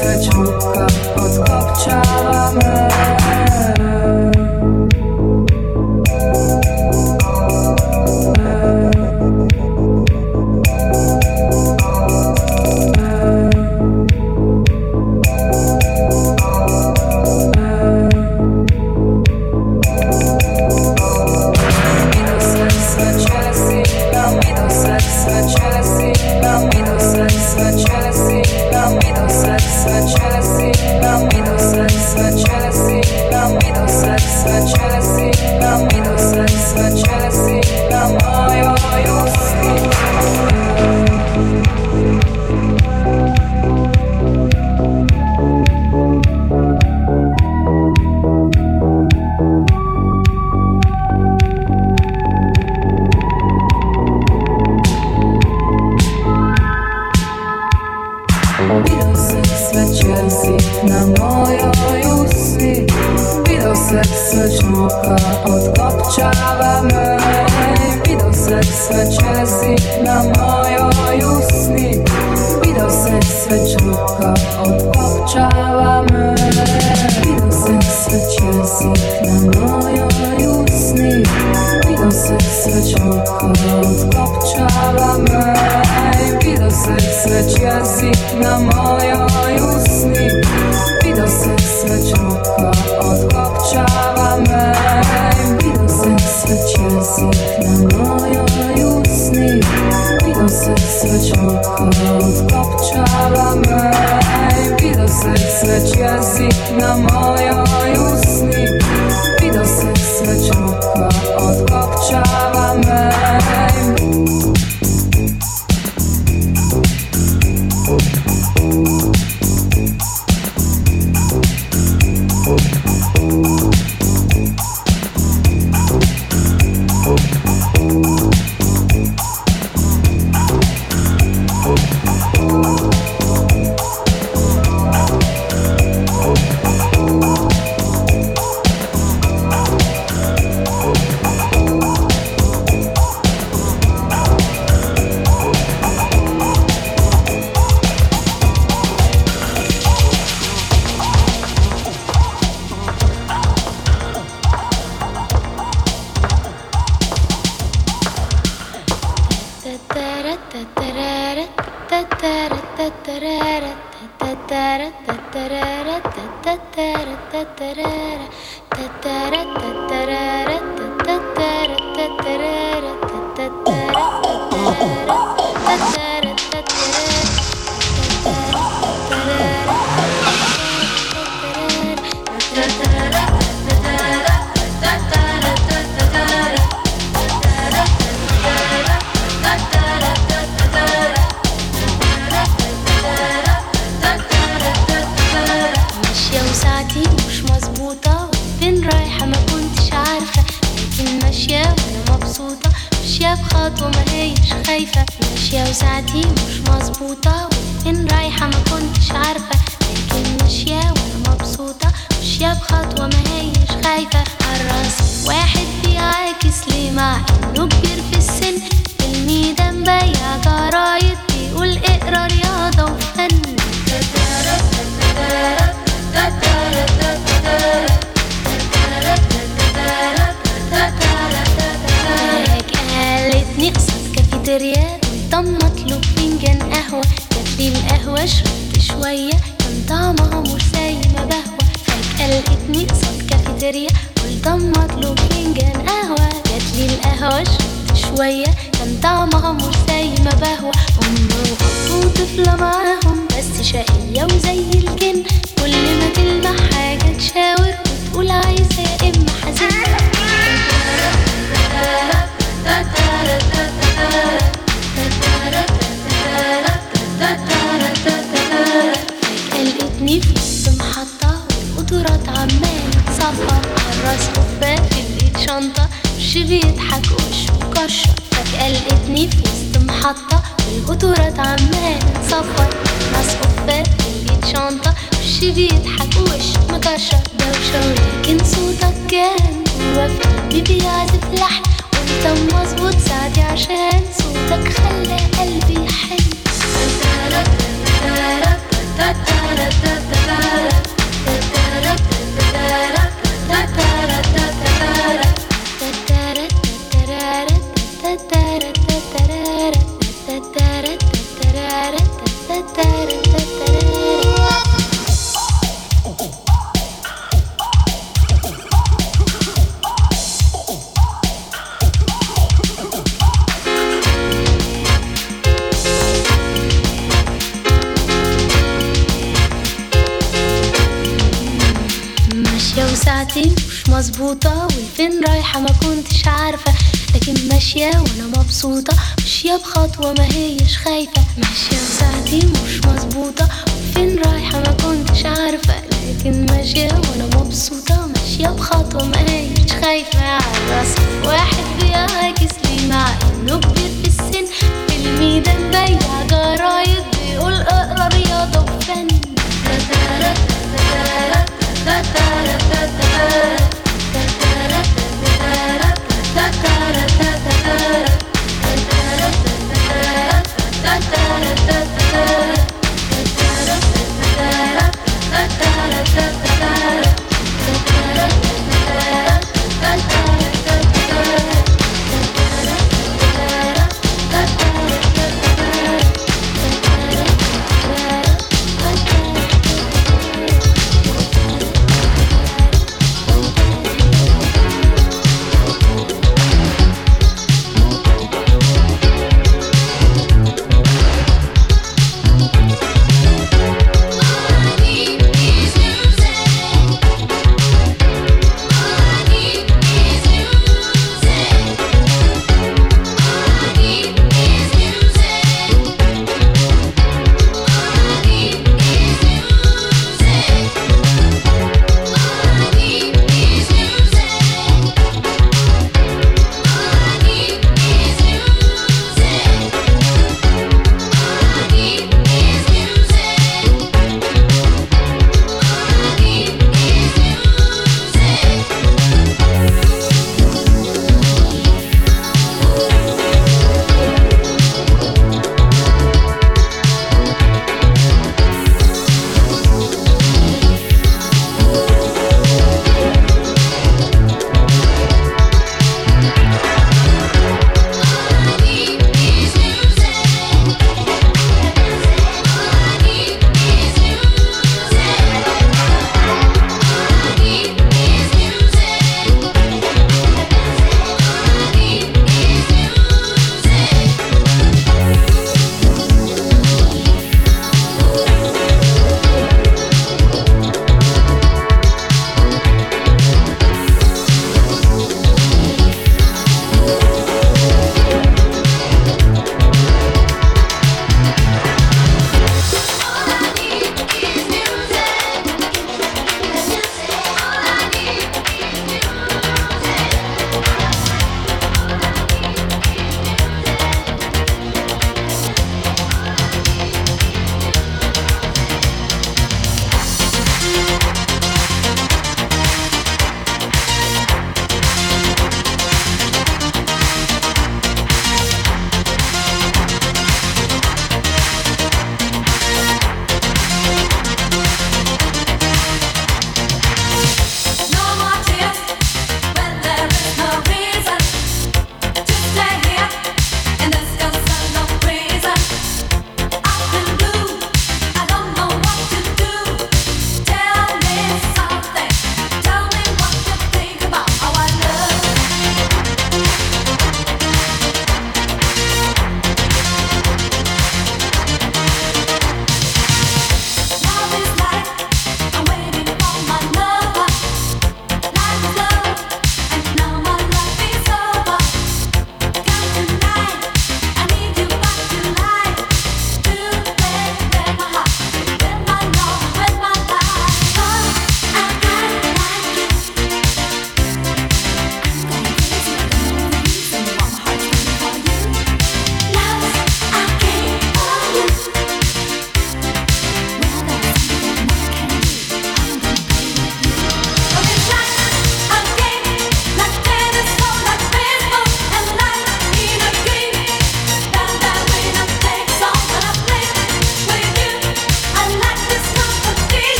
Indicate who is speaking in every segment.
Speaker 1: search وأب وطفلة معاهم بس شقية وزي الجن. كل ما تلمح حاجة تشاور وتقول عايزة يا إما حزين. لقيتني في وسط محطة والقطورات عمالة تصفر عالراس في الإيد شنطة وش بيضحك وشه مكشر فجأة لقيتني في وسط محطة والقطورات عمالة تصفر راس قبة في الإيد شنطة وش بيضحك وشه مكشر دوشة. ولكن صوتك كان جوا في قلبي بيعزف لحن وانت مظبوط ساعتي عشان صوتك خلى قلبي يحن. ماشية وأنا مبسوطة ماشية بخطوة ما هيش خايفة. ماشية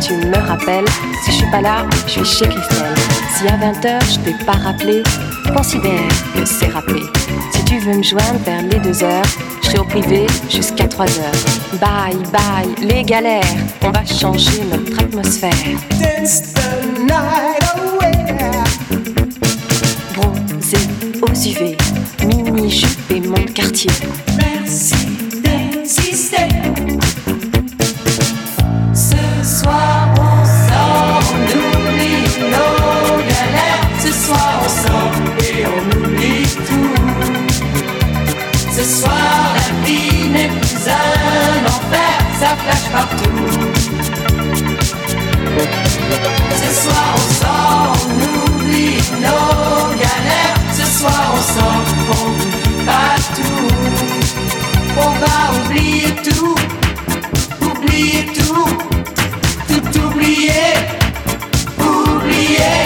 Speaker 2: Tu me rappelles. Si je suis pas là, je suis chez Christelle. Si à 20h je t'ai pas rappelé, considère que c'est rappelé. Si tu veux me joindre vers les 2 heures, je serai au privé jusqu'à 3 heures. Bye bye, les galères, on va changer notre atmosphère. Bronzé aux UV,
Speaker 3: partout. Ce soir on sort, on oublie nos galères. Ce soir on sort, on oublie pas tout. On va oublier tout, oublier tout, tout oublier, oublier.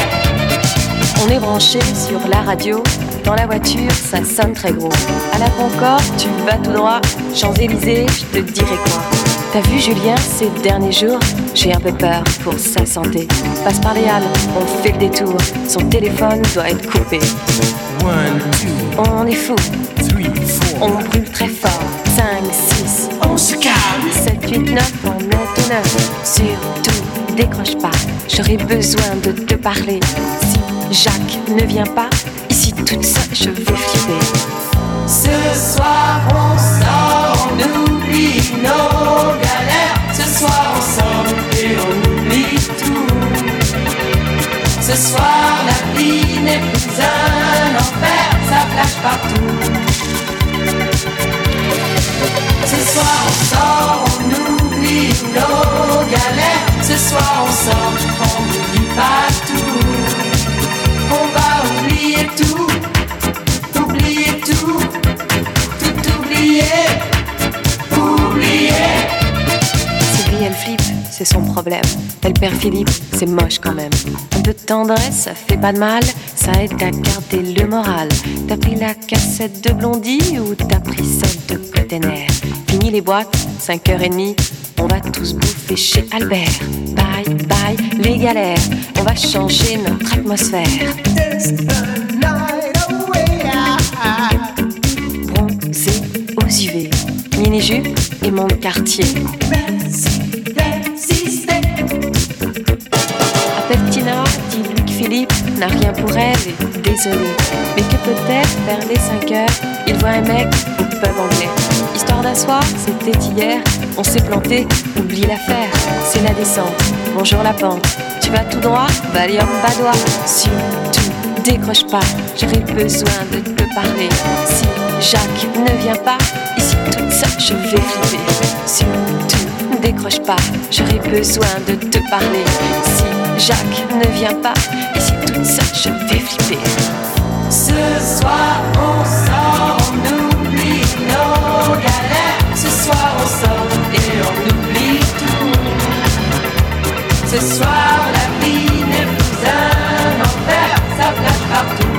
Speaker 2: On est branché sur la radio. Dans la voiture, ça sonne très gros. À la Concorde, tu vas tout droit. Champs-Élysées, je te dirai quoi. T'as vu Julien ces derniers jours J'ai un peu peur pour sa santé. Passe par les halles, on fait le détour. Son téléphone doit être coupé. On est fou, on brûle très fort. 5, 6,
Speaker 3: On se calme,
Speaker 2: 7, 8, 9, on est au 9. Surtout, décroche pas, j'aurai besoin de te parler. Si Jacques ne vient pas, ici toute seule, je vais flipper.
Speaker 3: Ce soir on sort, on oublie nos galères. Ce soir sort et on oublie tout. Ce soir la vie n'est plus un enfer, ça flash partout. Ce soir on sort, on oublie nos galères. Ce soir on sort, on n'oublie pas tout.
Speaker 2: C'est son problème. Elle perd Philippe, c'est moche quand même. Un peu de tendresse, ça fait pas de mal, ça aide à garder le moral. T'as pris la cassette de Blondie ou t'as pris celle de Cotener? Fini les boîtes, 5h30, on va tous bouffer chez Albert. Bye bye, les galères, on va changer notre atmosphère. Bronzé aux UV, mini-jupe et mon quartier. Philippe, n'a rien pour elle et désolé. Mais que peut-être vers les 5 heures, il voit un mec au pub anglais. Histoire d'asseoir, c'était hier, on s'est planté, oublie l'affaire, c'est la descente. Bonjour la pente, tu vas tout droit, Valium badois. Surtout, décroche pas, j'aurais besoin de te parler. Si Jacques ne vient pas, ici toute seule, je vais flipper. Surtout, décroche pas, j'aurais besoin de te parler. Si Jacques ne vient pas, toute seule, je vais flipper.
Speaker 3: Ce soir on sort, on oublie nos galères. Ce soir on sort et on oublie tout. Ce soir la vie n'est plus un enfer, ça flash partout.